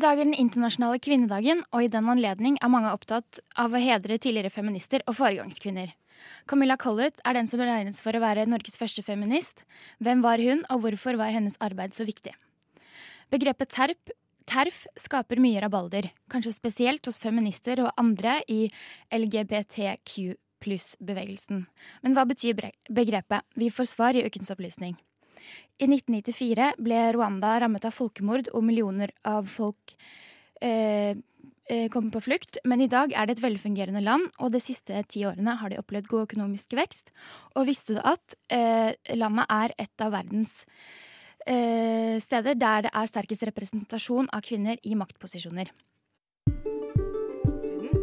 I dag er den internasjonale kvinnedagen, og i den anledning er mange opptatt av å hedre tidligere feminister og foregangskvinner. Camilla Collett er den som regnes for å være Norges første feminist. Hvem var hun, og hvorfor var hennes arbeid så viktig? Begrepet terp, terf skaper mye rabalder, kanskje spesielt hos feminister og andre i LGBTQ pluss-bevegelsen. Men hva betyr begrepet? Vi får svar i ukens opplysning. I 1994 ble Rwanda rammet av folkemord, og millioner av folk eh, eh, kom på flukt. Men i dag er det et velfungerende land, og de siste ti årene har de opplevd god økonomisk vekst. Og visste du at eh, landet er et av verdens eh, steder der det er sterkest representasjon av kvinner i maktposisjoner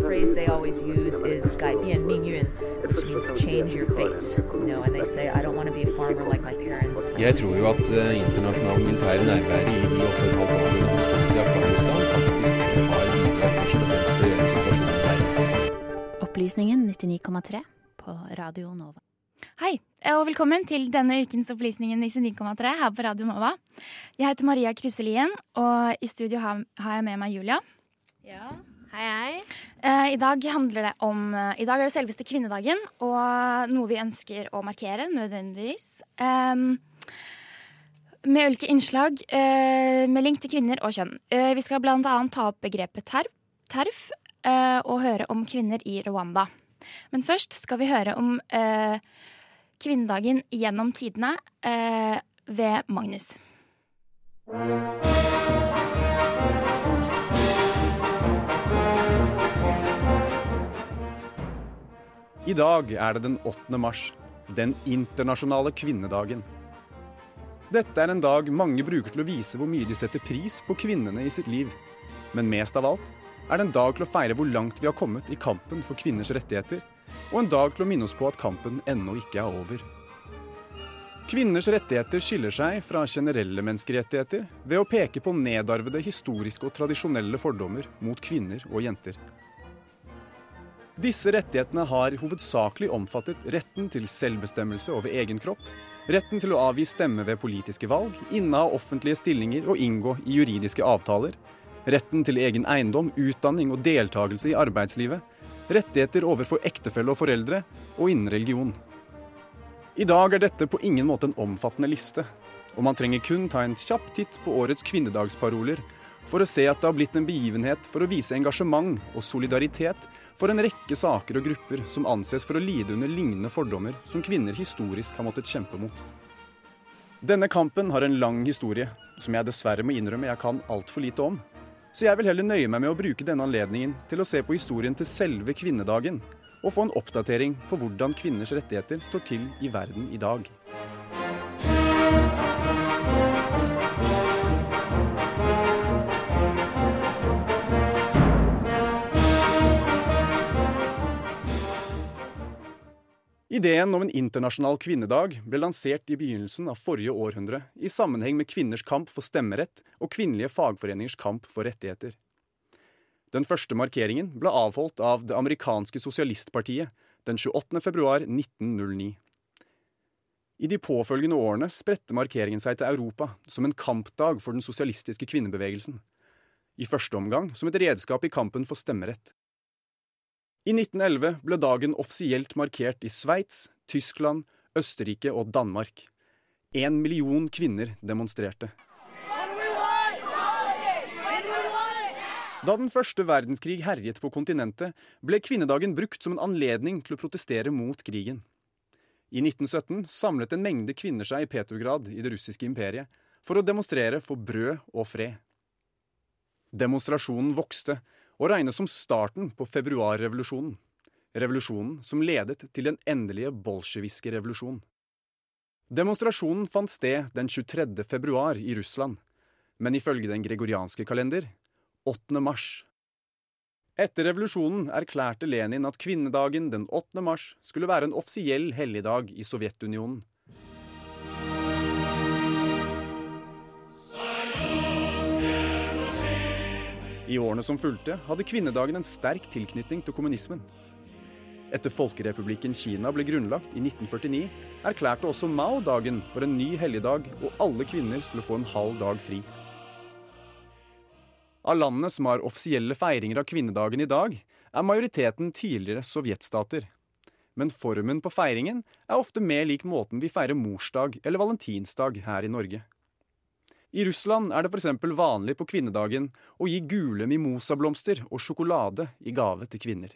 phrase they always use is "gai bian ming yun," which means change your fate. You know, and they say, "I don't want to be a farmer like my parents." Jeg tror jo at uh, internasjonal militær nærvære i de åtte og et halvt årene i Afghanistan, faktisk har de første og fremste til der. Opplysningen 99,3 på Radio Nova. Hei, og velkommen til denne ukens Opplysningen 99,3 her på Radio Nova. Jeg heter Maria Kruse og i studio har jeg med meg Julia. Ja. Hei, hei. Uh, I dag handler det om uh, I dag er det selveste kvinnedagen, og noe vi ønsker å markere, nødvendigvis. Um, med ulike innslag uh, med link til kvinner og kjønn. vi skal annet ta opp begrepet terf, terf og høre om kvinner i Rwanda. Men først skal vi høre om kvinnedagen gjennom tidene ved Magnus. I dag er det den 8. mars, den internasjonale kvinnedagen. Dette er en dag mange bruker til å vise hvor mye de setter pris på kvinnene i sitt liv. Men mest av alt er det en dag til å feire hvor langt vi har kommet i kampen for kvinners rettigheter, og en dag til å minne oss på at kampen ennå ikke er over. Kvinners rettigheter skiller seg fra generelle menneskerettigheter ved å peke på nedarvede historiske og tradisjonelle fordommer mot kvinner og jenter. Disse rettighetene har hovedsakelig omfattet retten til selvbestemmelse over egen kropp, retten til å avgi stemme ved politiske valg, inneha offentlige stillinger og inngå i juridiske avtaler, retten til egen eiendom, utdanning og deltakelse i arbeidslivet, rettigheter overfor ektefelle og foreldre, og innen religion. I dag er dette på ingen måte en omfattende liste, og man trenger kun ta en kjapp titt på årets kvinnedagsparoler for å se at det har blitt en begivenhet for å vise engasjement og solidaritet for en rekke saker og grupper som anses for å lide under lignende fordommer som kvinner historisk har måttet kjempe mot. Denne kampen har en lang historie, som jeg dessverre må innrømme jeg kan altfor lite om. Så jeg vil heller nøye meg med å bruke denne anledningen til å se på historien til selve kvinnedagen, og få en oppdatering på hvordan kvinners rettigheter står til i verden i dag. Ideen om en internasjonal kvinnedag ble lansert i begynnelsen av forrige århundre i sammenheng med kvinners kamp for stemmerett og kvinnelige fagforeningers kamp for rettigheter. Den første markeringen ble avholdt av det amerikanske sosialistpartiet den 28. februar 1909. I de påfølgende årene spredte markeringen seg til Europa som en kampdag for den sosialistiske kvinnebevegelsen. I første omgang som et redskap i kampen for stemmerett. I 1911 ble dagen offisielt markert i Sveits, Tyskland, Østerrike og Danmark. En million kvinner demonstrerte. Da den første verdenskrig herjet på kontinentet, ble kvinnedagen brukt som en anledning til å protestere mot krigen. I 1917 samlet en mengde kvinner seg i Petrograd i det russiske imperiet for å demonstrere for brød og fred. Demonstrasjonen vokste og regnes som starten på februarrevolusjonen. Revolusjonen som ledet til den endelige bolsjeviske revolusjon. Demonstrasjonen fant sted den 23. februar i Russland, men ifølge den gregorianske kalender 8. mars. Etter revolusjonen erklærte Lenin at kvinnedagen den 8. mars skulle være en offisiell helligdag i Sovjetunionen. I årene som fulgte, hadde kvinnedagen en sterk tilknytning til kommunismen. Etter Folkerepublikken Kina ble grunnlagt i 1949, erklærte også Mao dagen for en ny helligdag, og alle kvinner skulle få en halv dag fri. Av landene som har offisielle feiringer av kvinnedagen i dag, er majoriteten tidligere sovjetstater. Men formen på feiringen er ofte mer lik måten vi feirer morsdag eller valentinsdag her i Norge. I Russland er det f.eks. vanlig på kvinnedagen å gi gule mimosablomster og sjokolade i gave til kvinner.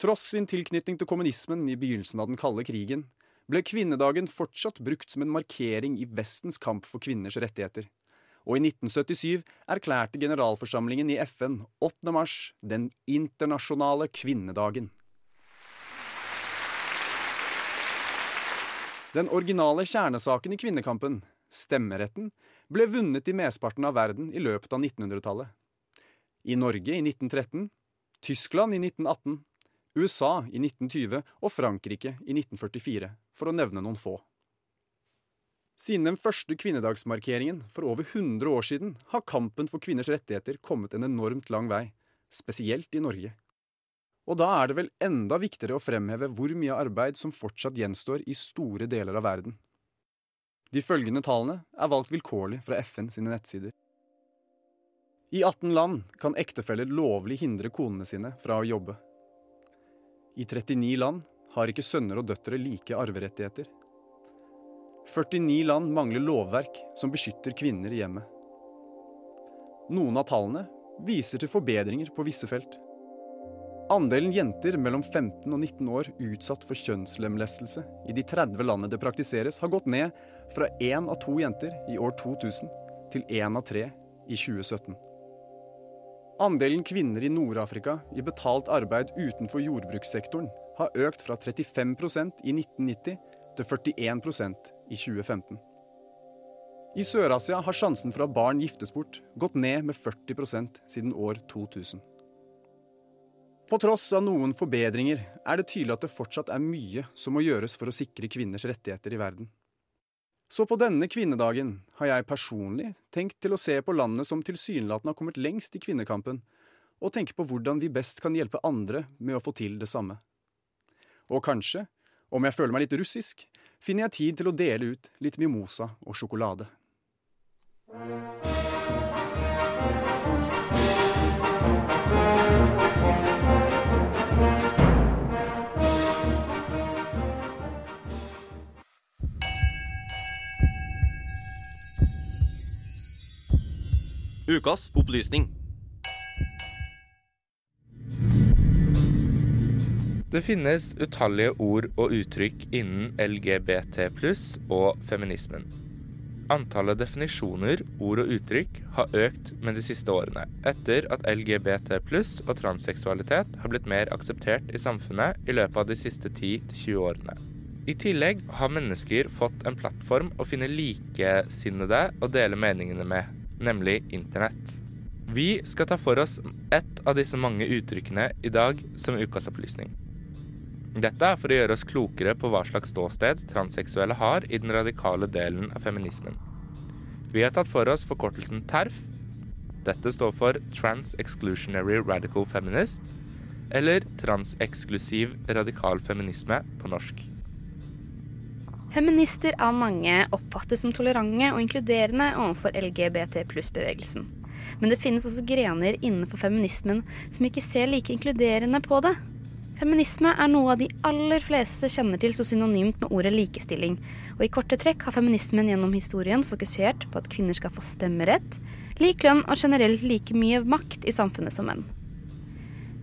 Tross sin tilknytning til kommunismen i begynnelsen av den kalde krigen, ble kvinnedagen fortsatt brukt som en markering i Vestens kamp for kvinners rettigheter. Og i 1977 erklærte generalforsamlingen i FN 8. mars den internasjonale kvinnedagen. Den originale kjernesaken i kvinnekampen, stemmeretten, ble vunnet i mesteparten av verden i løpet av 1900-tallet. I Norge i 1913, Tyskland i 1918, USA i 1920 og Frankrike i 1944, for å nevne noen få. Siden den første kvinnedagsmarkeringen for over 100 år siden har kampen for kvinners rettigheter kommet en enormt lang vei, spesielt i Norge. Og da er det vel enda viktigere å fremheve hvor mye arbeid som fortsatt gjenstår i store deler av verden. De følgende tallene er valgt vilkårlig fra FN sine nettsider. I 18 land kan ektefeller lovlig hindre konene sine fra å jobbe. I 39 land har ikke sønner og døtre like arverettigheter. 49 land mangler lovverk som beskytter kvinner i hjemmet. Noen av tallene viser til forbedringer på visse felt. Andelen jenter mellom 15 og 19 år utsatt for kjønnslemlestelse i de 30 landene det praktiseres, har gått ned fra én av to jenter i år 2000 til én av tre i 2017. Andelen kvinner i Nord-Afrika i betalt arbeid utenfor jordbrukssektoren har økt fra 35% i 1990 til 41% i 2015. I Sør-Asia har sjansen for at barn giftes bort gått ned med 40% siden år 2000. På tross av noen forbedringer er det tydelig at det fortsatt er mye som må gjøres for å sikre kvinners rettigheter i verden. Så på denne kvinnedagen har jeg personlig tenkt til å se på landet som tilsynelatende har kommet lengst i kvinnekampen, og tenke på hvordan vi best kan hjelpe andre med å få til det samme. Og kanskje, om jeg føler meg litt russisk, finner jeg tid til å dele ut litt mimosa og sjokolade. Ukas opplysning. Det finnes utallige ord og uttrykk innen LGBT pluss og feminismen. Antallet definisjoner, ord og uttrykk har økt med de siste årene, etter at LGBT pluss og transseksualitet har blitt mer akseptert i samfunnet i løpet av de siste 10-20 årene. I tillegg har mennesker fått en plattform å finne likesinnede og dele meningene med, nemlig Internett. Vi skal ta for oss ett av disse mange uttrykkene i dag som ukas opplysning. Dette er for å gjøre oss klokere på hva slags ståsted transseksuelle har i den radikale delen av feminismen. Vi har tatt for oss forkortelsen TERF. Dette står for Trans Exclusionary Radical Feminist, eller transeksklusiv radikal feminisme på norsk. Feminister av mange oppfattes som tolerante og inkluderende overfor LGBT pluss-bevegelsen. Men det finnes også grener innenfor feminismen som ikke ser like inkluderende på det. Feminisme er noe av de aller fleste kjenner til så synonymt med ordet likestilling, og i korte trekk har feminismen gjennom historien fokusert på at kvinner skal få stemmerett, lik lønn og generelt like mye makt i samfunnet som menn.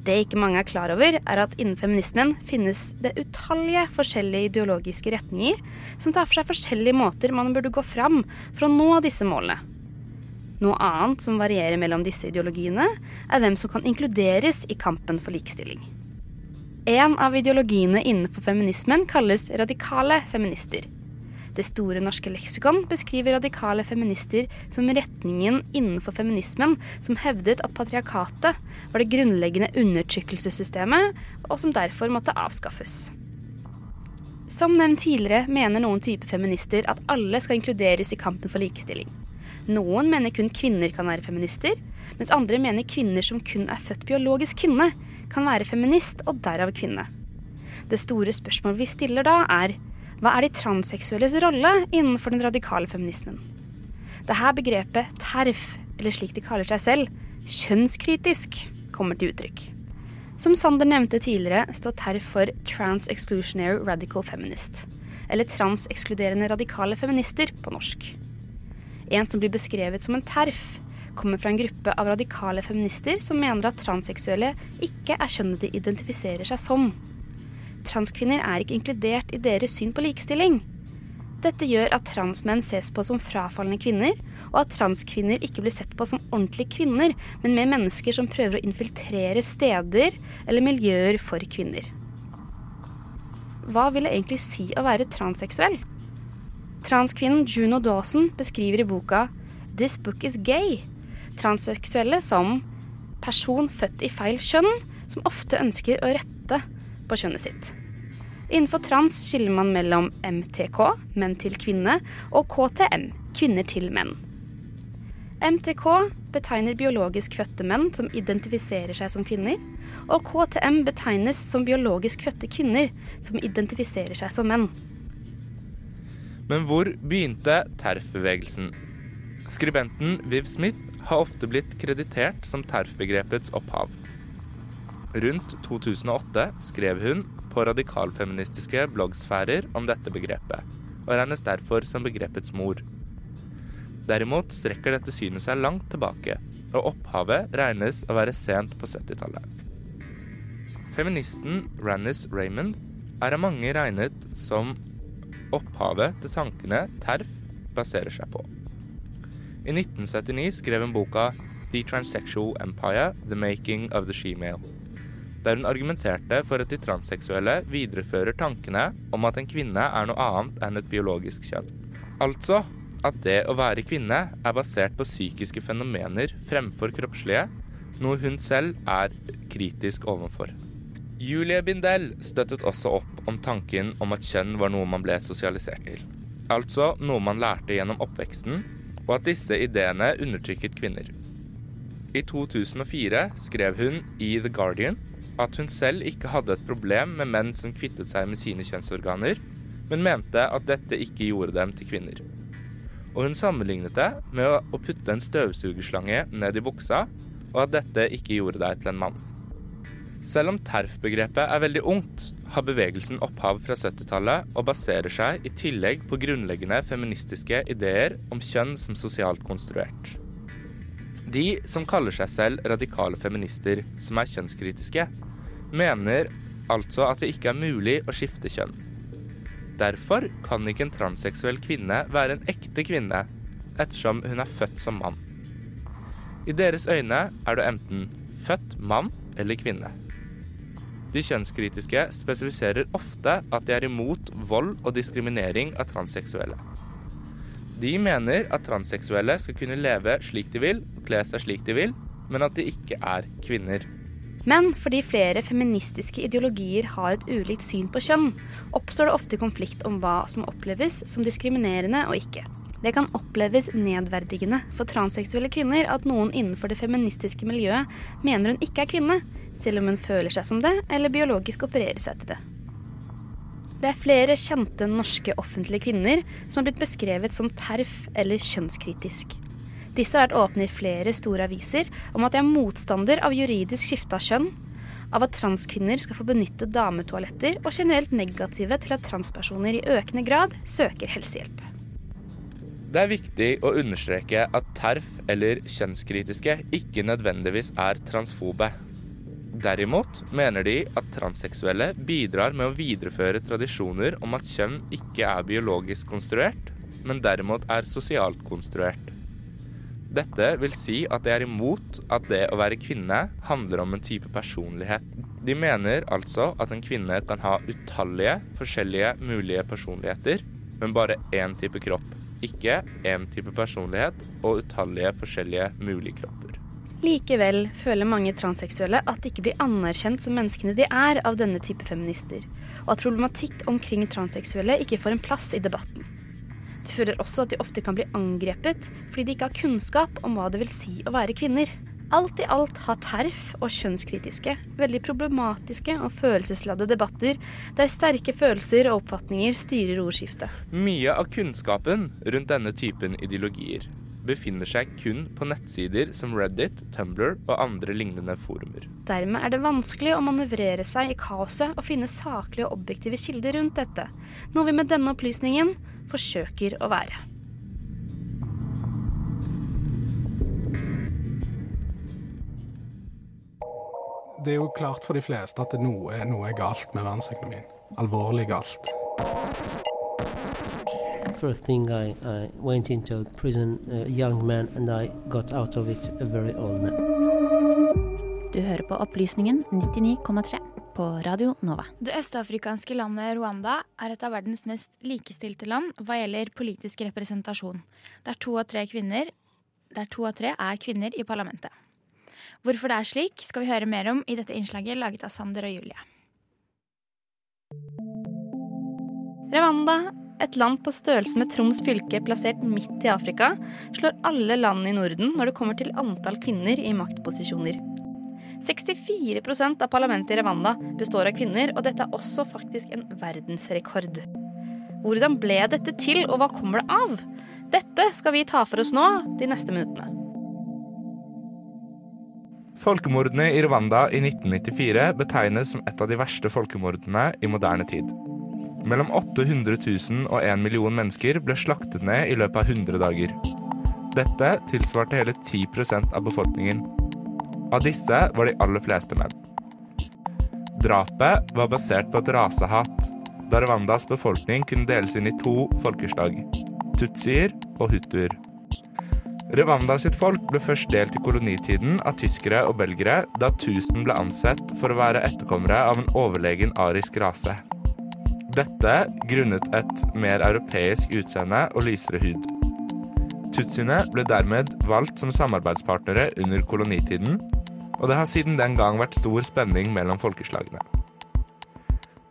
Det ikke mange er klar over, er at innen feminismen finnes det utallige forskjellige ideologiske retninger som tar for seg forskjellige måter man burde gå fram for å nå disse målene. Noe annet som varierer mellom disse ideologiene, er hvem som kan inkluderes i kampen for likestilling. En av ideologiene innenfor feminismen kalles radikale feminister. Det store norske leksikon beskriver radikale feminister som retningen innenfor feminismen som hevdet at patriarkatet var det grunnleggende undertrykkelsessystemet, og som derfor måtte avskaffes. Som nevnt tidligere mener noen typer feminister at alle skal inkluderes i kampen for likestilling. Noen mener kun kvinner kan være feminister, mens andre mener kvinner som kun er født biologisk kvinne, kan være feminist og derav kvinne. Det store spørsmålet vi stiller da, er hva er de transseksuelles rolle innenfor den radikale feminismen? Dette begrepet TERF, eller slik de kaller seg selv, kjønnskritisk, kommer til uttrykk. Som Sander nevnte tidligere, står TERF for Trans-Exclusionary Radical Feminist, eller transekskluderende radikale feminister på norsk. En som blir beskrevet som en TERF, kommer fra en gruppe av radikale feminister som mener at transseksuelle ikke er kjønnet de identifiserer seg som. Transkvinner er ikke inkludert i deres syn på likestilling. Dette gjør at transmenn ses på som frafallende kvinner, og at transkvinner ikke blir sett på som ordentlige kvinner, men med mennesker som prøver å infiltrere steder eller miljøer for kvinner. Hva vil det egentlig si å være transseksuell? Transkvinnen Juno Dawson beskriver i boka This Book Is Gay transseksuelle som person født i feil kjønn, som ofte ønsker å rette på kjønnet sitt. Innenfor trans skiller man mellom MTK, menn til kvinne, og KTM, kvinner til menn. MTK betegner biologisk fødte menn som identifiserer seg som kvinner, og KTM betegnes som biologisk fødte kvinner som identifiserer seg som menn. Men hvor begynte TERF-bevegelsen? Skribenten Viv Smith har ofte blitt kreditert som TERF-begrepets opphav. Rundt 2008 skrev hun på radikalfeministiske bloggsfærer om dette begrepet, og regnes derfor som begrepets mor. Derimot strekker dette synet seg langt tilbake, og opphavet regnes å være sent på 70-tallet. Feministen Rannis Raymond er av mange regnet som opphavet til tankene TERF baserer seg på. I 1979 skrev hun boka The Transsexual Empire – The Making of the Shemale, der hun argumenterte for at de transseksuelle viderefører tankene om at en kvinne er noe annet enn et biologisk kjønn. Altså at det å være kvinne er basert på psykiske fenomener fremfor kroppslige, noe hun selv er kritisk overfor. Julie Bindel støttet også opp om tanken om at kjønn var noe man ble sosialisert til. Altså noe man lærte gjennom oppveksten, og at disse ideene undertrykket kvinner. I 2004 skrev hun i The Guardian at hun selv ikke hadde et problem med menn som kvittet seg med sine kjønnsorganer, men mente at dette ikke gjorde dem til kvinner. Og hun sammenlignet det med å putte en støvsugerslange ned i buksa, og at dette ikke gjorde deg til en mann. Selv om TERF-begrepet er veldig ungt, har bevegelsen opphav fra 70-tallet og baserer seg i tillegg på grunnleggende feministiske ideer om kjønn som sosialt konstruert. De som kaller seg selv radikale feminister som er kjønnskritiske, mener altså at det ikke er mulig å skifte kjønn. Derfor kan ikke en transseksuell kvinne være en ekte kvinne, ettersom hun er født som mann. I deres øyne er du enten født mann eller kvinne. De kjønnskritiske spesifiserer ofte at de er imot vold og diskriminering av transseksuelle. De mener at transseksuelle skal kunne leve slik de vil og kle seg slik de vil, men at de ikke er kvinner. Men fordi flere feministiske ideologier har et ulikt syn på kjønn, oppstår det ofte konflikt om hva som oppleves som diskriminerende og ikke. Det kan oppleves nedverdigende for transseksuelle kvinner at noen innenfor det feministiske miljøet mener hun ikke er kvinne, selv om hun føler seg som det, eller biologisk opererer seg til det. Det er flere kjente norske offentlige kvinner som har blitt beskrevet som TERF eller kjønnskritisk. Disse har vært åpne i flere store aviser om at de er motstander av juridisk skifte av kjønn, av at transkvinner skal få benytte dametoaletter, og generelt negative til at transpersoner i økende grad søker helsehjelp. Det er viktig å understreke at TERF, eller kjønnskritiske, ikke nødvendigvis er transfobe. Derimot mener de at transseksuelle bidrar med å videreføre tradisjoner om at kjønn ikke er biologisk konstruert, men derimot er sosialt konstruert. Dette vil si at de er imot at det å være kvinne handler om en type personlighet. De mener altså at en kvinne kan ha utallige forskjellige mulige personligheter, men bare én type kropp. Ikke én type personlighet og utallige forskjellige mulige kropper. Likevel føler mange transseksuelle at de ikke blir anerkjent som menneskene de er av denne type feminister, og at problematikk omkring transseksuelle ikke får en plass i debatten. De føler også at de ofte kan bli angrepet fordi de ikke har kunnskap om hva det vil si å være kvinner. Alt i alt har TERF og kjønnskritiske veldig problematiske og følelsesladde debatter der sterke følelser og oppfatninger styrer ordskiftet. Mye av kunnskapen rundt denne typen ideologier befinner seg kun på nettsider som Reddit, Tumblr og andre lignende forumer. Dermed er det vanskelig å manøvrere seg i kaoset og finne saklige og objektive kilder rundt dette, noe vi med denne opplysningen forsøker å være. Det er jo klart for de fleste at noe, noe er galt med verdensøkonomien. Alvorlig galt. First thing I, I went into prison, a young man, and I got out of it a very old man. Du hører på Opplysningen 99,3 på Radio Nova. Det østafrikanske landet Rwanda er et av verdens mest likestilte land hva gjelder politisk representasjon. Der to av tre kvinner, der to av tre er kvinner i parlamentet. Hvorfor det er slik, skal vi høre mer om i dette innslaget laget av Sander og Julie. Rwanda, et land på størrelse med Troms fylke plassert midt i Afrika, slår alle land i Norden når det kommer til antall kvinner i maktposisjoner. 64% av parlamentet i Rwanda består av kvinner, og dette er også faktisk en verdensrekord. Hvordan ble dette til, og hva kommer det av? Dette skal vi ta for oss nå de neste minuttene. Folkemordene i Rwanda i 1994 betegnes som et av de verste folkemordene i moderne tid. Mellom 800 000 og 1 million mennesker ble slaktet ned i løpet av 100 dager. Dette tilsvarte hele 10% av befolkningen. Av disse var de aller fleste menn. Drapet var basert på et rasehat, da Rwandas befolkning kunne deles inn i to folkeslag, tutsier og hutuer. Rwanda sitt folk ble først delt i kolonitiden av tyskere og belgere, da 1000 ble ansett for å være etterkommere av en overlegen arisk rase. Dette grunnet et mer europeisk utseende og lysere hud. Tutsiene ble dermed valgt som samarbeidspartnere under kolonitiden, og det har siden den gang vært stor spenning mellom folkeslagene.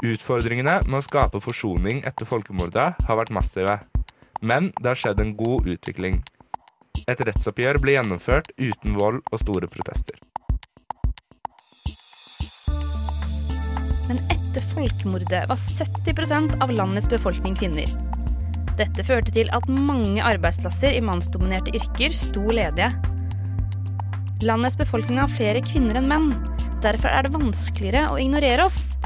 Utfordringene med å skape forsoning etter folkemordet har vært massive, men det har skjedd en god utvikling. Et rettsoppgjør ble gjennomført uten vold og store protester. Etter folkemordet var 70% av landets befolkning kvinner. Dette førte til at mange arbeidsplasser i mannsdominerte yrker sto ledige. Landets befolkning har flere kvinner enn menn. Derfor er det vanskeligere å ignorere oss.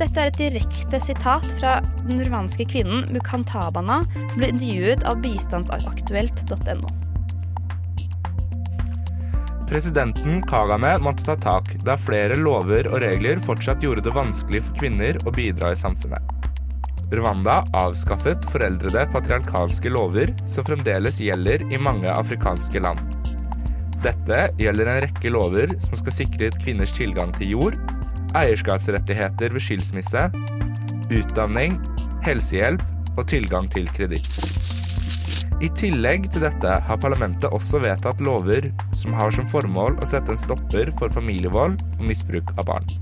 Dette er et direkte sitat fra den rwanske kvinnen Mukantabana, som ble intervjuet av bistandsaktuelt.no. Presidenten Kagame måtte ta tak, da flere lover og regler fortsatt gjorde det vanskelig for kvinner å bidra i samfunnet. Rwanda avskaffet foreldrede patriarkalske lover som fremdeles gjelder i mange afrikanske land. Dette gjelder en rekke lover som skal sikre kvinners tilgang til jord, eierskapsrettigheter ved skilsmisse, utdanning, helsehjelp og tilgang til kreditt. I tillegg til dette har parlamentet også vedtatt lover som har som formål å sette en stopper for familievold og misbruk av barn.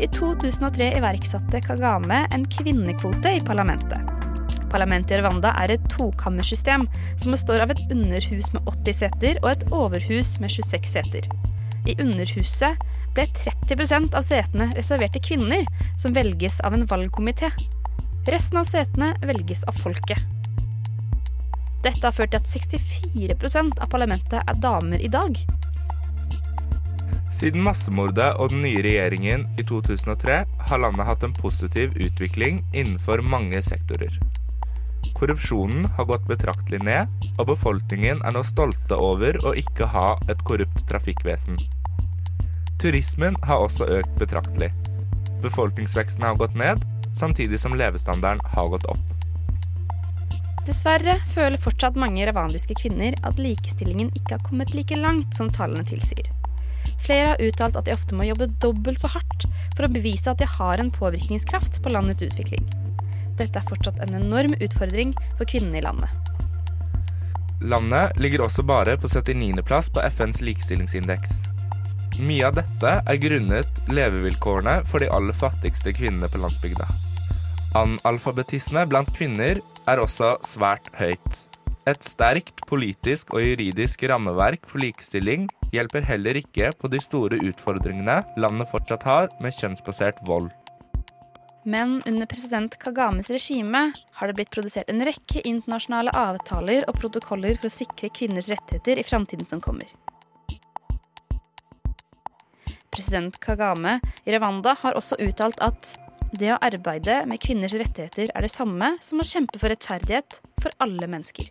I 2003 iverksatte Kagame en kvinnekvote i parlamentet. Parlamentet i Rwanda er et tokammersystem som består av et underhus med 80 seter og et overhus med 26 seter. I underhuset ble 30% av setene reservert til kvinner, som velges av en valgkomité. Resten av setene velges av folket. Dette har ført til at 64% av parlamentet er damer i dag. Siden massemordet og den nye regjeringen i 2003 har landet hatt en positiv utvikling innenfor mange sektorer. Korrupsjonen har gått betraktelig ned, og befolkningen er nå stolte over å ikke ha et korrupt trafikkvesen. Turismen har også økt betraktelig. Befolkningsveksten har gått ned, samtidig som levestandarden har gått opp. Dessverre føler fortsatt mange rwandiske kvinner at likestillingen ikke har kommet like langt som tallene tilsier. Flere har uttalt at de ofte må jobbe dobbelt så hardt for å bevise at de har en påvirkningskraft på landets utvikling. Dette er fortsatt en enorm utfordring for kvinnene i landet. Landet ligger også bare på 79.-plass på FNs likestillingsindeks. Mye av dette er grunnet levevilkårene for de aller fattigste kvinnene på landsbygda. Analfabetisme blant kvinner er også svært høyt. Et sterkt politisk og juridisk rammeverk for likestilling hjelper heller ikke på de store utfordringene landet fortsatt har med kjønnsbasert vold. Men under president Kagames regime har det blitt produsert en rekke internasjonale avtaler og protokoller for å sikre kvinners rettigheter i framtiden som kommer. President Kagame i Rwanda har også uttalt at det å arbeide med kvinners rettigheter er det samme som å kjempe for rettferdighet for alle mennesker.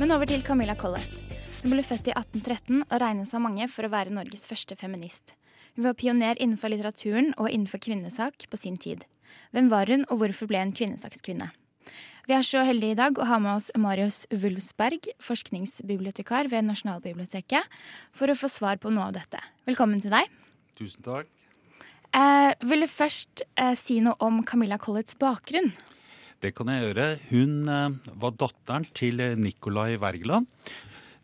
Men over til Camilla Collett. Hun ble født i 1813 og regnes av mange for å være Norges første feminist. Hun var pioner innenfor litteraturen og innenfor kvinnesak på sin tid. Hvem var hun, og hvorfor ble hun kvinnesakskvinne? Vi er så heldige i dag å ha med oss Marius Wulfsberg, forskningsbibliotekar ved Nasjonalbiblioteket, for å få svar på noe av dette. Velkommen til deg. Tusen takk. Eh, vil du først eh, si noe om Camilla Collets bakgrunn? Det kan jeg gjøre. Hun eh, var datteren til Nikolai Wergeland,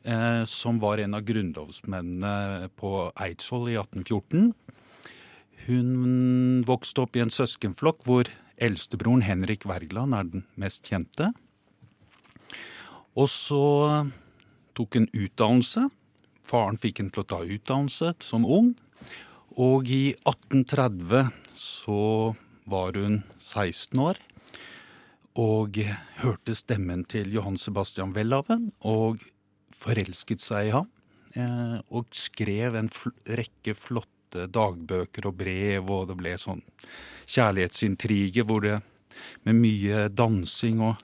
eh, som var en av grunnlovsmennene på Eidsvoll i 1814. Hun vokste opp i en søskenflokk hvor eldstebroren Henrik Wergeland er den mest kjente. Og så tok hun utdannelse. Faren fikk henne til å ta utdannelse som ung. Og i 1830 så var hun 16 år og hørte stemmen til Johan Sebastian Welhaven og forelsket seg i ham. Eh, og skrev en fl rekke flotte dagbøker og brev, og det ble sånn kjærlighetsintrige hvor det med mye dansing og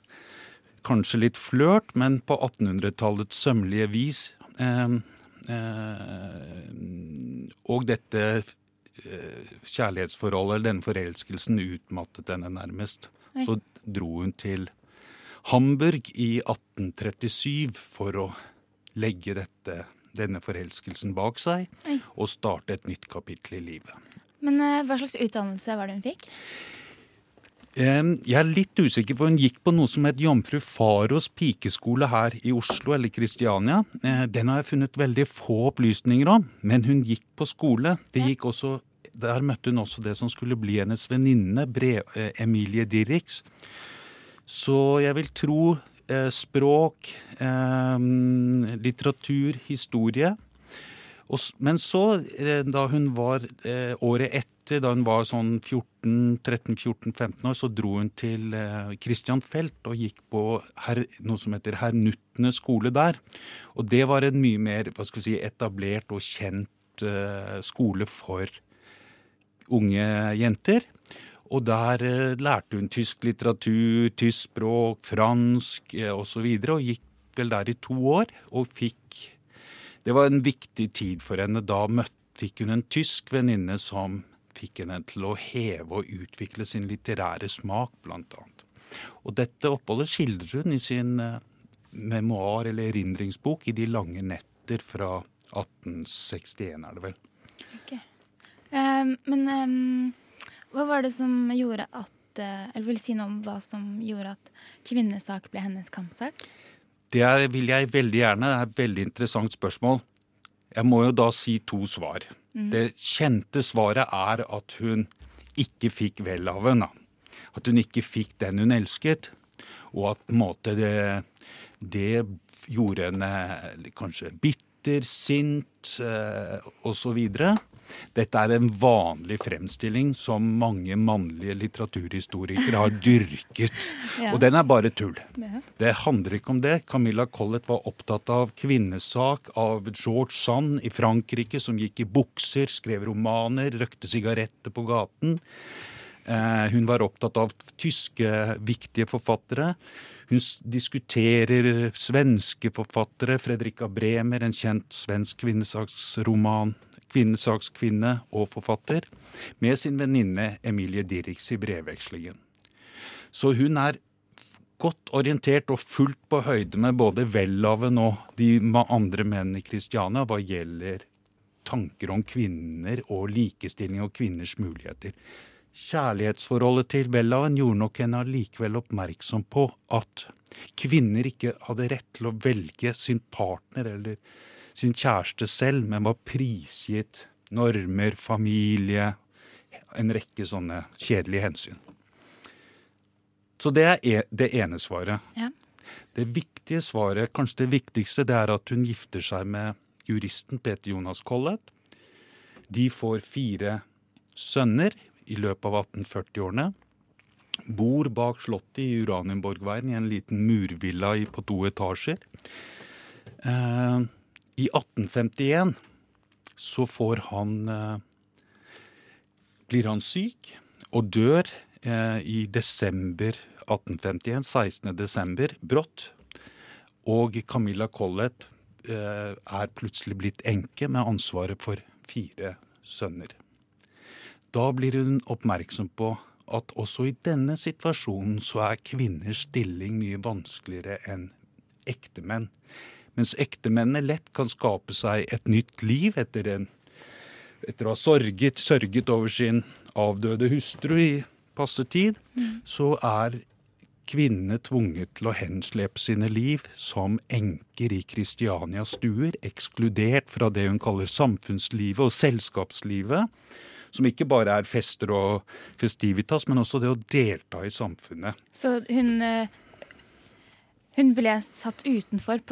kanskje litt flørt, men på 1800-tallets sømmelige vis. Eh, eh, og dette eh, kjærlighetsforholdet, denne forelskelsen, utmattet henne nærmest. Så dro hun til Hamburg i 1837 for å legge dette, denne forelskelsen bak seg Oi. og starte et nytt kapittel i livet. Men eh, hva slags utdannelse var det hun fikk? Jeg er litt usikker, for hun gikk på noe som het Jomfru Faros pikeskole her i Oslo, eller Kristiania. Eh, Den har jeg funnet veldig få opplysninger om, men hun gikk på skole. Det gikk også, der møtte hun også det som skulle bli hennes venninne, eh, Emilie Dirix. Så jeg vil tro eh, språk, eh, litteratur, historie. Og, men så, eh, da hun var eh, året etter, da hun var sånn 13-14-15 år, så dro hun til eh, Christianfeld og gikk på her, noe som heter Herr Nuttene skole der. Og det var en mye mer hva skal vi si, etablert og kjent skole for unge jenter. Og der eh, lærte hun tysk litteratur, tysk språk, fransk eh, osv. Og, så og gikk vel der i to år og fikk Det var en viktig tid for henne. Da fikk hun en tysk venninne som fikk henne til å heve og utvikle sin litterære smak, blant annet. Og dette oppholdet skildrer hun i sin eh, memoar eller erindringsbok i De lange netter fra 1861, er det vel. Eh, men um, Hva var det som gjorde at eh, Eller vil si noe om hva som gjorde at kvinnesak ble hennes kampsak? Det er, vil jeg veldig gjerne. Det er et veldig interessant spørsmål. Jeg må jo da si to svar. Mm. Det kjente svaret er at hun ikke fikk vel av henne. At hun ikke fikk den hun elsket. Og at på en måte det, det gjorde henne kanskje bitter, sint eh, osv. Dette er en vanlig fremstilling som mange mannlige litteraturhistorikere har dyrket. Ja. Og den er bare tull. Ja. Det handler ikke om det. Camilla Collett var opptatt av kvinnesak, av George Sand i Frankrike, som gikk i bukser, skrev romaner, røkte sigaretter på gaten. Eh, hun var opptatt av tyske viktige forfattere. Hun diskuterer svenske forfattere. Fredrika Bremer, en kjent svensk kvinnesaksroman, kvinnesakskvinne og forfatter, med sin venninne Emilie Dirix i brevvekslingen. Så hun er godt orientert og fullt på høyde med både Welhaven og de andre menn i Kristiania hva gjelder tanker om kvinner og likestilling og kvinners muligheter. Kjærlighetsforholdet til Welhaven gjorde nok henne allikevel oppmerksom på at kvinner ikke hadde rett til å velge sin partner eller sin kjæreste selv, men var prisgitt normer, familie, en rekke sånne kjedelige hensyn. Så det er e- det ene svaret. Ja. Det viktige svaret, kanskje det viktigste, det er at hun gifter seg med juristen Peter Jonas Collett. De får fire sønner i løpet av 1840-årene. Bor bak slottet i Uranienborgveien i en liten murvilla på to etasjer. Eh, I 1851 så får han eh, blir han syk og dør eh, i desember 1851, 16. desember, brått. Og Camilla Collett eh, er plutselig blitt enke med ansvaret for fire sønner. Da blir hun oppmerksom på at også i denne situasjonen så er kvinners stilling mye vanskeligere enn ektemenn. Mens ektemennene lett kan skape seg et nytt liv etter, en, etter å ha sorget, sørget over sin avdøde hustru i passe tid, så er kvinnene tvunget til å henslepe sine liv som enker i Kristianias stuer, ekskludert fra det hun kaller samfunnslivet og selskapslivet, som ikke bare er fester og festivitas, men også det å delta i samfunnet. Så hun eh, Hun ble satt utenfor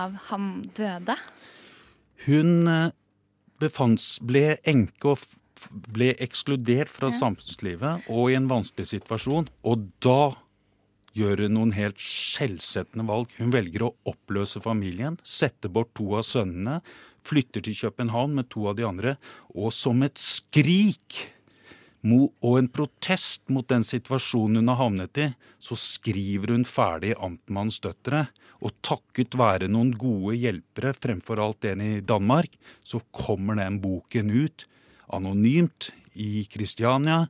av han døde? Hun eh, befanns, ble enke og ble ekskludert fra Ja. samfunnslivet og i en vanskelig situasjon. Og da gjør hun noen helt skjellsettende valg. Hun velger å oppløse familien, sette bort to av sønnene, flytter til København med to av de andre, og som et skrik og en protest mot den situasjonen hun har havnet i, så skriver hun ferdig Amtmannens døtre. Og takket være noen gode hjelpere, fremfor alt en i Danmark, så kommer den boken ut anonymt i Kristiania.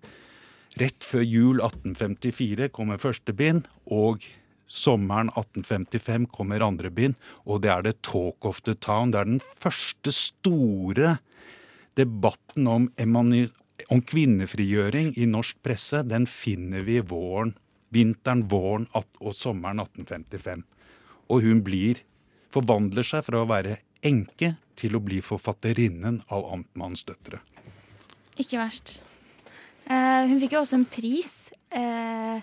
Rett før jul 1854 kommer første bind, og sommeren 1855 kommer andre bind. Og det er The Talk of the Town. Det er den første store debatten om, om kvinnefrigjøring i norsk presse. Den finner vi våren, vinteren, våren og sommeren 1855. Og hun blir, forvandler seg fra å være enke til å bli forfatterinnen av Amtmannens døtre. Ikke verst. Eh, hun fikk jo også en pris eh,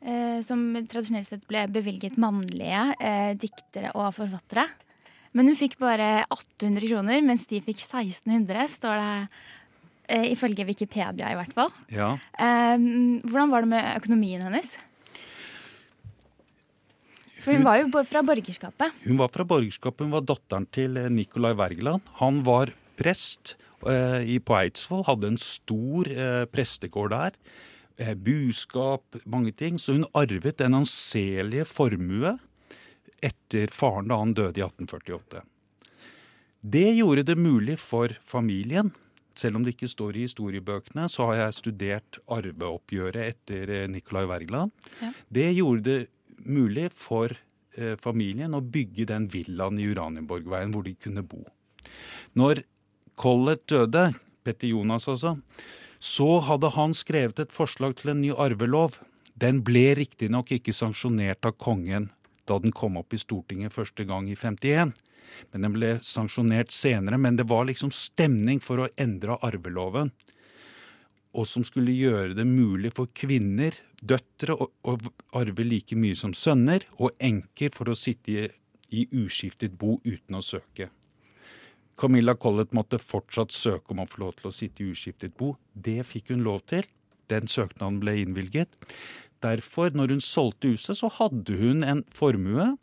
eh, som tradisjonelt sett ble bevilget mannlige eh, diktere og forfattere. Men hun fikk bare 800 kroner, mens de fikk 1600, står det ifølge Wikipedia i hvert fall. Ja. Eh, hvordan var det med økonomien hennes? For hun var jo fra borgerskapet. Hun var fra borgerskapet, hun var datteren til eh, Nicolai Wergeland. Han var prest eh, i, på Eidsvoll, hadde en stor eh, prestegård der. Eh, buskap, mange ting. Så hun arvet en anselige formue etter faren da han døde i 1848. Det gjorde det mulig for familien. Selv om det ikke står i historiebøkene, så har jeg studert arveoppgjøret etter eh, Nicolai Wergeland. Ja. Det gjorde det mulig for eh, familien å bygge den villaen i Uranienborgveien hvor de kunne bo. Når Collett døde, Petter Jonas altså, Så hadde han skrevet et forslag til en ny arvelov. Den ble riktignok ikke sanksjonert av kongen da den kom opp i Stortinget første gang i 51. Men den ble sanksjonert senere. Men det var liksom stemning for å endre arveloven. Og som skulle gjøre det mulig for kvinner, døtre, å, arve like mye som sønner, og enker for å sitte i, i uskiftet bo uten å søke. Camilla Collett måtte fortsatt søke om å få lov til å sitte i uskiftet bo. Det fikk hun lov til. Den søknaden ble innvilget. Derfor, når hun solgte huset, så hadde hun en formue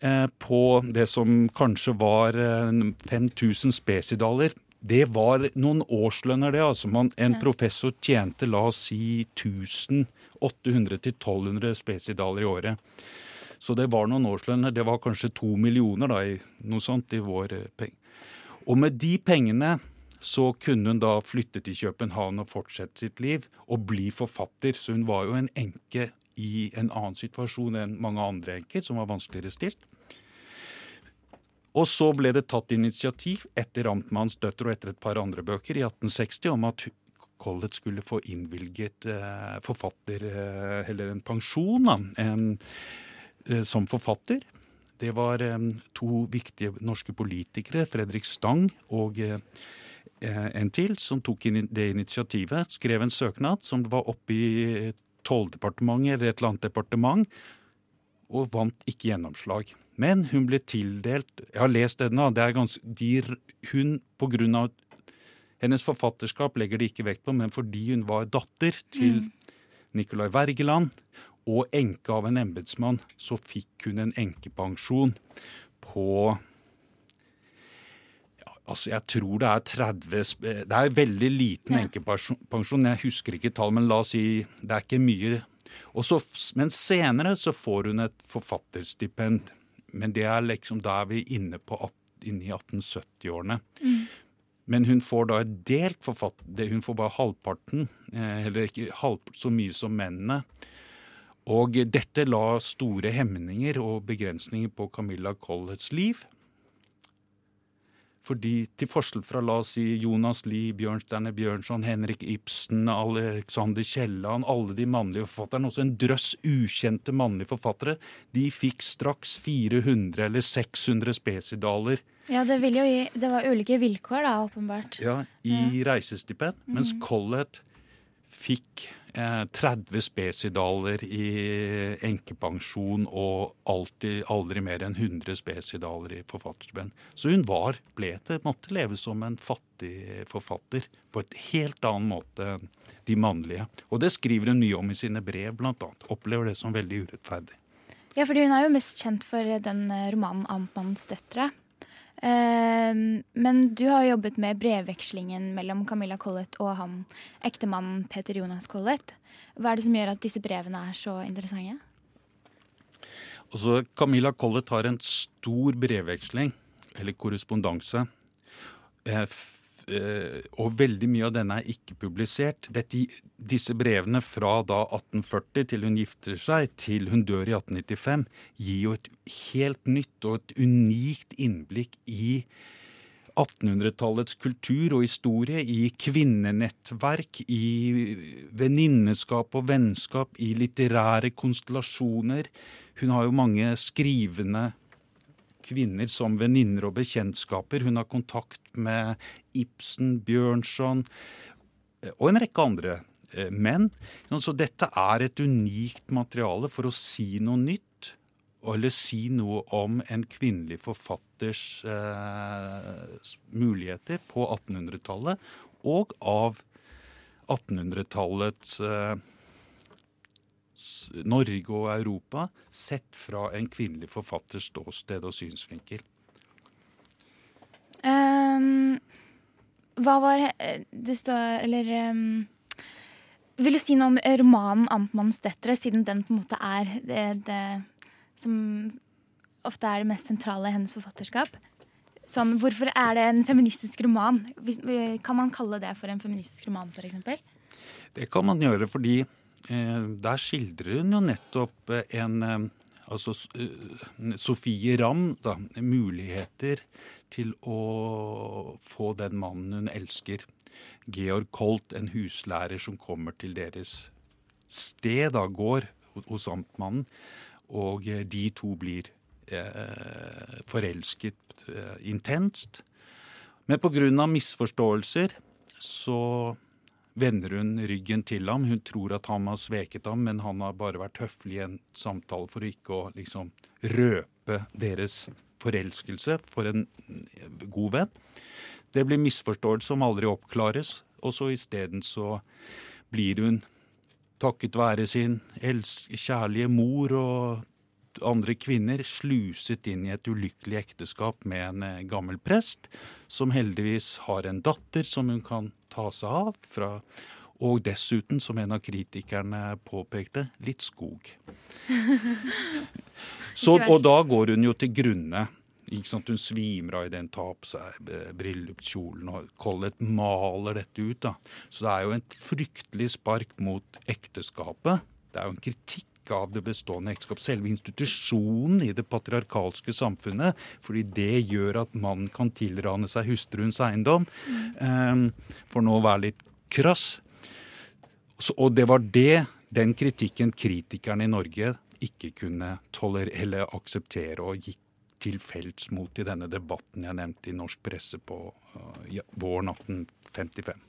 eh, på det som kanskje var eh, 5000 spesidaler. Det var noen årslønner, det. altså man, En professor tjente la oss si 1800-1200 spesidaler i året. Så det var noen årslønner. Det var kanskje to millioner, da, i, noe sånt, i vår penge. Og med de pengene så kunne hun da flytte til København og fortsette sitt liv og bli forfatter. Så hun var jo en enke i en annen situasjon enn mange andre enker, som var vanskeligere stilt. Og så ble det tatt initiativ etter Amtmannens døtre og etter et par andre bøker i 1860 om at Collett skulle få innvilget eh, forfatter, eh, eller en pensjon, da, en, eh, som forfatter. Det var eh, to viktige norske politikere, Fredrik Stang og eh, en til, som tok det initiativet. Skrev en søknad som var oppe i Tolldepartementet eller et eller annet departement, og vant ikke gjennomslag. Men hun ble tildelt Jeg har lest denne, det er ganske de, Hun, på grunn av hennes forfatterskap, legger det ikke vekt på, men fordi hun var datter til Mm. Nicolai Wergeland og enke av en embetsmann, så fikk hun en enkepensjon på Altså, jeg tror det er 30 Det er veldig liten Ja. enkepensjon. Jeg husker ikke tall, men la oss si det er ikke mye. Og så, men senere så får hun et forfatterstipend. Men det er liksom da er vi inne, på, inne i 1870-årene. Mm. Men hun får da et delt forfatter... Hun får bare halvparten, eh, eller ikke halv, så mye som mennene. Og dette la store hemninger og begrensninger på Camilla Colletts liv. Fordi til forskjell fra la oss si Jonas Lie, Bjørnstjerne Bjørnson, Henrik Ibsen, Alexander Kielland, alle de mannlige forfatterne, også en drøss ukjente mannlige forfattere, de fikk straks 400 eller 600 spesidaler Ja, det, gi, det var ulike vilkår, da, åpenbart. ja, i reisestipend, mens Mhm. Collett fikk eh, 30 spesidaler i enkepensjon og alltid, aldri mer enn 100 spesidaler i forfatterstipend. Så hun var, ble til, måtte leve som en fattig forfatter på et helt annen måte enn de mannlige. Og det skriver hun mye om i sine brev, annet. Opplever det som veldig urettferdig. Ja, fordi hun er jo mest kjent for den eh, romanen 'Amtmannens døtre'. Ehm, men du har jobbet med brevvekslingen mellom Camilla Collett og han ektemannen Peter Jonas Collett. Hva er det som gjør at disse brevene er så interessante? Altså, Camilla Collett har en stor brevveksling, eller korrespondanse. Eh, Og veldig mye av denne er ikke publisert. Dette, disse brevene fra da 1840 til hun gifter seg, til hun dør i 1895, gir jo et helt nytt og et unikt innblikk i 1800-tallets kultur og historie, i kvinnenettverk, i venninneskap og vennskap, i litterære konstellasjoner. Hun har jo mange skrivende kvinner som venninner og bekjentskaper. Hun har kontakt med Ibsen, Bjørnson eh, og en rekke andre eh, menn. Så dette er et unikt materiale for å si noe nytt, eller si noe om en kvinnelig forfatters eh, muligheter på 1800-tallet, og av 1800-tallets eh, Norge og Europa sett fra en kvinnelig forfatters ståsted og synsvinkel. Um, hva var Det står Eller um, Vil du si noe om romanen 'Amtmannens døtre', siden den på en måte er det, det som ofte er det mest sentrale i hennes forfatterskap? Sånn, hvorfor er det en feministisk roman? Kan man kalle det for en feministisk roman, f.eks.? Det kan man gjøre fordi der skildrer hun jo nettopp eh, en eh, Altså eh, Sofie Ramm, da. Muligheter til å få den mannen hun elsker. Georg Kolt, en huslærer som kommer til deres sted, da, gård hos amtmannen. Og eh, de to blir eh, forelsket eh, intenst. Men pga. misforståelser så vender hun ryggen til ham. Hun tror at han har sveket ham, men han har bare vært høflig i en samtale for ikke å liksom røpe deres forelskelse for en god venn. Det blir misforståelse som aldri oppklares, og så isteden så blir hun takket være sin kjærlige mor og andre kvinner sluset inn i et ulykkelig ekteskap med en eh, gammel prest, som heldigvis har en datter som hun kan ta seg av. fra og dessuten, som en av kritikerne påpekte, litt skog. Så, og da går hun jo til grunne. Hun svimer av idet hun tar på seg bryllupskjolen, og Collett maler dette ut. da. Så det er jo en fryktelig spark mot ekteskapet. Det er jo en kritikk av det bestående ekteskap. Selve institusjonen i det patriarkalske samfunnet. Fordi det gjør at mannen kan tilrane seg hustruens eiendom. Mm. for nå å være litt krass. og det var det, den kritikken kritikerne i Norge ikke kunne tolerere eller akseptere og gikk til felts mot i denne debatten jeg nevnte i norsk presse på uh, våren 1855.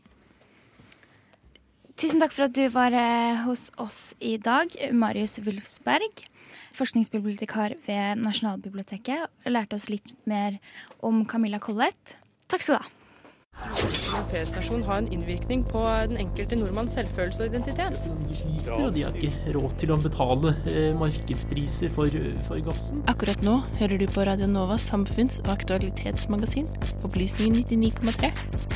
Tusen takk for at du var eh, hos oss i dag, Marius Wulfsberg. Forskningsbibliotekar ved Nasjonalbiblioteket. Lærte oss litt mer om Camilla Collett. Takk skal du ha. En feriestasjon har en innvirkning på den enkelte nordmanns selvfølelse og identitet. De sliter, og de har ikke råd til å betale eh, markedspriser for, for, gassen. Akkurat nå hører du på Radio Novas samfunns- og aktualitetsmagasin, Opplysningen 99,3.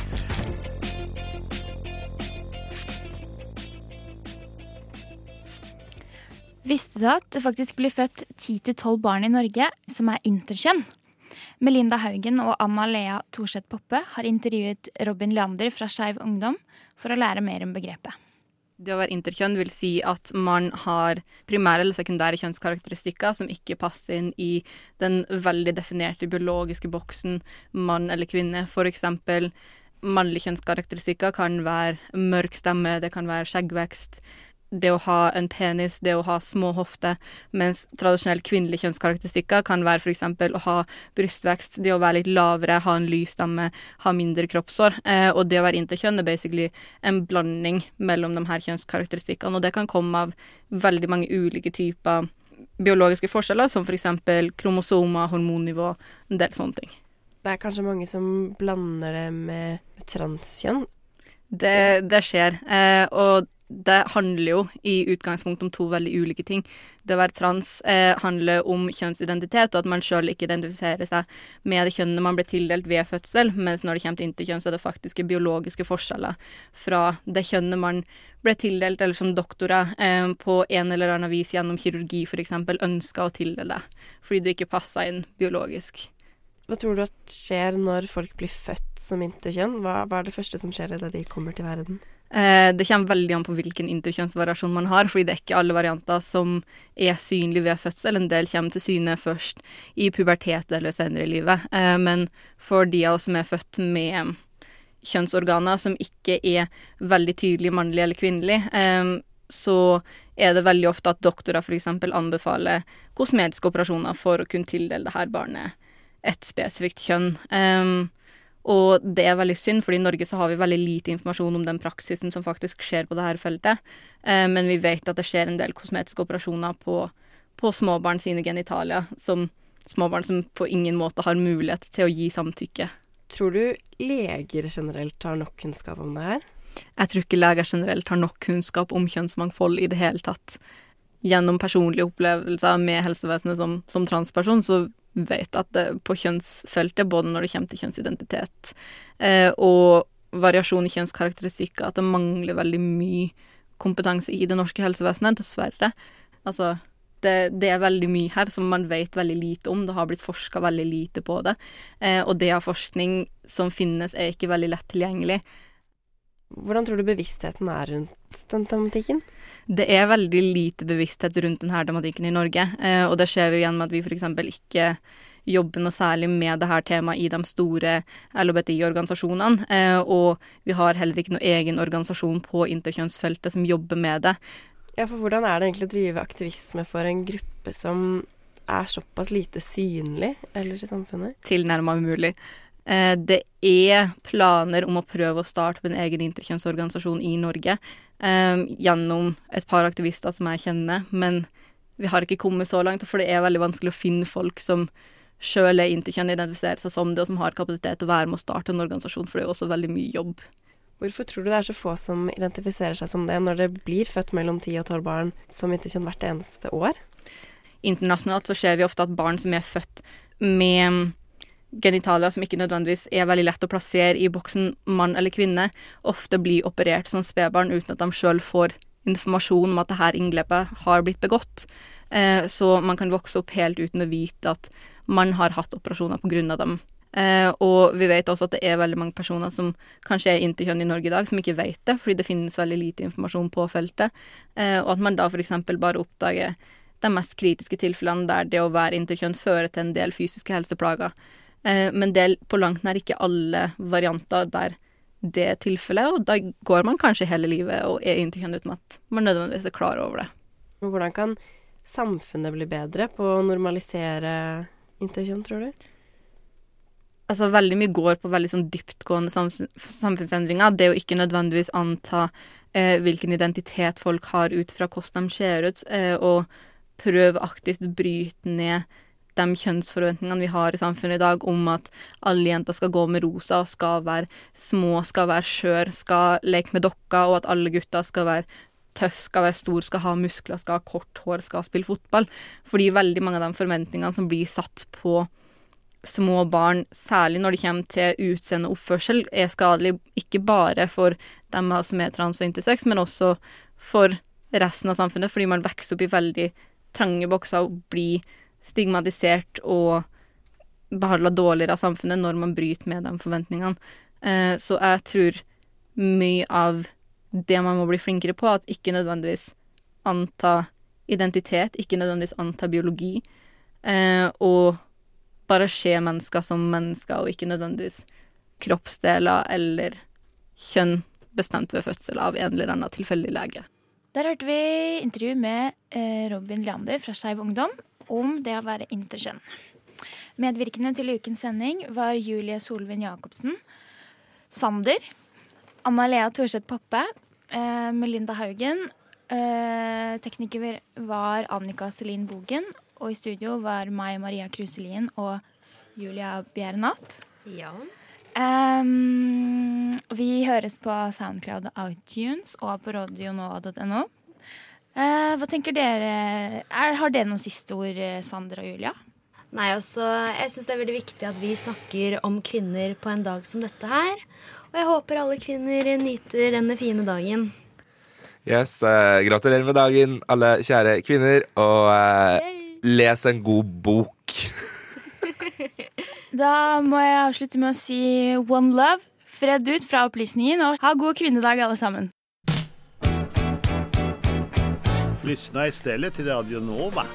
Visste du at det faktisk blir født 10-12 barn i Norge som er interkjønn? Melinda Haugen og Anna Lea Thorseth Poppe har intervjuet Robin Leander fra Skeiv Ungdom for å lære mer om begrepet. Det å være interkjønn vil si at man har primære eller sekundære kjønnskarakteristikker som ikke passer inn i den veldig definerte biologiske boksen mann eller kvinne. For eksempel mannlige kjønnskarakteristikker kan være mørk stemme, det kan være skjeggvekst, det å ha en penis, det å ha små hofter, mens tradisjonelle kvinnelige kjønnskarakteristikker kan være f.eks. å ha brystvekst, det å være litt lavere, ha en lys stamme, ha mindre kroppshår. Eh, og det å være interkjønn er basically en blanding mellom de her kjønnskarakteristikkene, og det kan komme av veldig mange ulike typer biologiske forskjeller, som f.eks. For kromosomer, hormonnivå, en del sånne ting. Det er kanskje mange som blander det med transkjønn? Det, det skjer. Eh, og det handler jo i utgangspunktet om to veldig ulike ting. Det å være trans eh, handler om kjønnsidentitet, og at man sjøl ikke identifiserer seg med det kjønnet man ble tildelt ved fødsel, mens når det kommer til interkjønn, så er det faktiske biologiske forskjeller fra det kjønnet man ble tildelt, eller som doktorer eh, på en eller annen vis gjennom kirurgi f.eks. ønska å tildele fordi du ikke passa inn biologisk. Hva tror du at skjer når folk blir født som interkjønn? Hva, hva er det første som skjer da de kommer til verden? Eh, det kommer veldig an på hvilken interkjønnsvariasjon man har, fordi det er ikke alle varianter som er synlige ved fødsel. En del kommer til syne først i pubertet eller senere i livet. Eh, men for de av oss som er født med kjønnsorganer som ikke er veldig tydelig mannlig eller kvinnelig, eh, så er det veldig ofte at doktorer f.eks. anbefaler kosmetiske operasjoner for å kunne tildele det her barnet et spesifikt kjønn. Um, og det er veldig synd, fordi i Norge så har vi veldig lite informasjon om den praksisen som faktisk skjer på dette feltet. Um, men vi vet at det skjer en del kosmetiske operasjoner på, på småbarn sine genitalier, som småbarn som på ingen måte har mulighet til å gi samtykke. Tror du leger generelt har nok kunnskap om det her? Jeg tror ikke leger generelt har nok kunnskap om kjønnsmangfold i det hele tatt. Gjennom personlige opplevelser med helsevesenet som, som transperson, så vet at det på kjønnsfeltet, både når det kommer til kjønnsidentitet eh, og variasjon i kjønnskarakteristikker, at det mangler veldig mye kompetanse i det norske helsevesenet, dessverre. Altså, det, det, er veldig mye her som man vet veldig lite om. Det har blitt forska veldig lite på det. Eh, og det av forskning som finnes, er ikke veldig lett tilgjengelig. Hvordan tror du bevisstheten er rundt den tematikken? Det er veldig lite bevissthet rundt denne tematikken i Norge. Eh, og det ser vi igjen med at vi f.eks. ikke jobber noe særlig med det her temaet i de store LHBTI-organisasjonene. Eh, og vi har heller ikke noen egen organisasjon på interkjønnsfeltet som jobber med det. Ja, for hvordan er det egentlig å drive aktivisme for en gruppe som er såpass lite synlig ellers i samfunnet? Tilnærma umulig. Eh, det er planer om å prøve å starte en egen interkjønnsorganisasjon i Norge eh, gjennom et par aktivister som jeg kjenner, men vi har ikke kommet så langt, for det er veldig vanskelig å finne folk som sjøl er interkjønn, identifiserer seg som det, og som har kapasitet til å være med å starte en organisasjon, for det er jo også veldig mye jobb. Hvorfor tror du det er så få som identifiserer seg som det, når det blir født mellom 10 og 12 barn som interkjønn hvert eneste år? Internasjonalt så ser vi ofte at barn som er født med genitalia som ikke nødvendigvis er veldig lett å plassere i boksen mann eller kvinne, ofte blir operert som spedbarn uten at de sjøl får informasjon om at dette inngrepet har blitt begått. Eh, så man kan vokse opp helt uten å vite at man har hatt operasjoner av dem. Eh, og vi vet også at det er veldig mange personer som kanskje er interkjønn i Norge i dag, som ikke vet det, fordi det finnes veldig lite informasjon på feltet. Eh, og at man da f.eks. bare oppdager de mest kritiske tilfellene der det å være interkjønn fører til en del fysiske helseplager. Eh, men det er på langt nær ikke alle varianter der det er tilfellet, og da går man kanskje hele livet og er interkjønn uten at man nødvendigvis er klar over det. Hvordan kan samfunnet bli bedre på å normalisere interkjønn, tror du? Altså, veldig mye går på veldig sånn dyptgående samfunnsendringer. Det å ikke nødvendigvis anta eh, hvilken identitet folk har ut fra hvordan de ser ut, eh, og prøve aktivt å bryte ned de kjønnsforventningene vi har i samfunnet i dag om at alle jenter skal gå med rosa, skal være små, skal være skjør, skal leke med dokker, og at alle gutter skal være tøff, skal være stor, skal ha muskler, skal ha kort hår, skal spille fotball. Fordi veldig mange av de forventningene som blir satt på små barn, særlig når det kommer til utseende og oppførsel, er skadelig ikke bare for dem som er trans og intersex, men også for resten av samfunnet, fordi man vokser opp i veldig trange bokser og blir stigmatisert og behandla dårligere av samfunnet når man bryter med de forventningene. Eh, så jeg tror mye av det man må bli flinkere på, at ikke nødvendigvis anta identitet, ikke nødvendigvis anta biologi, eh, og bare se mennesker som mennesker, og ikke nødvendigvis kroppsdeler eller kjønn bestemt ved fødsel av en eller annen tilfeldig lege. Der hørte vi intervju med eh, Robin Leander fra Skeiv Ungdom om det å være interkjønn. Medvirkende til ukens sending var Julie Solvin Jacobsen, Sander, Anna Lea Thorseth Poppe, eh, Melinda Haugen. Eh, tekniker var Annika Selin Bogen, og i studio var meg, Maria Kruselien og Julia Bjernat. Ja. Um, vi høres på Soundcloud iTunes og på radionova.no. Uh, hva tenker dere? Er, har dere noen siste ord, Sander og Julia? Nei, altså, Jeg syns det er veldig viktig at vi snakker om kvinner på en dag som dette her. Og jeg håper alle kvinner nyter denne fine dagen. Yes, eh, Gratulerer med dagen, alle kjære kvinner. Og uh, les en god bok. Da må jeg avslutte med å si one love, fred ut fra opplysningen, og ha god kvinnedag, alle sammen. Lyssna istället till Radio Nova.